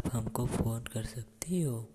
आप हमको फ़ोन कर सकती हो?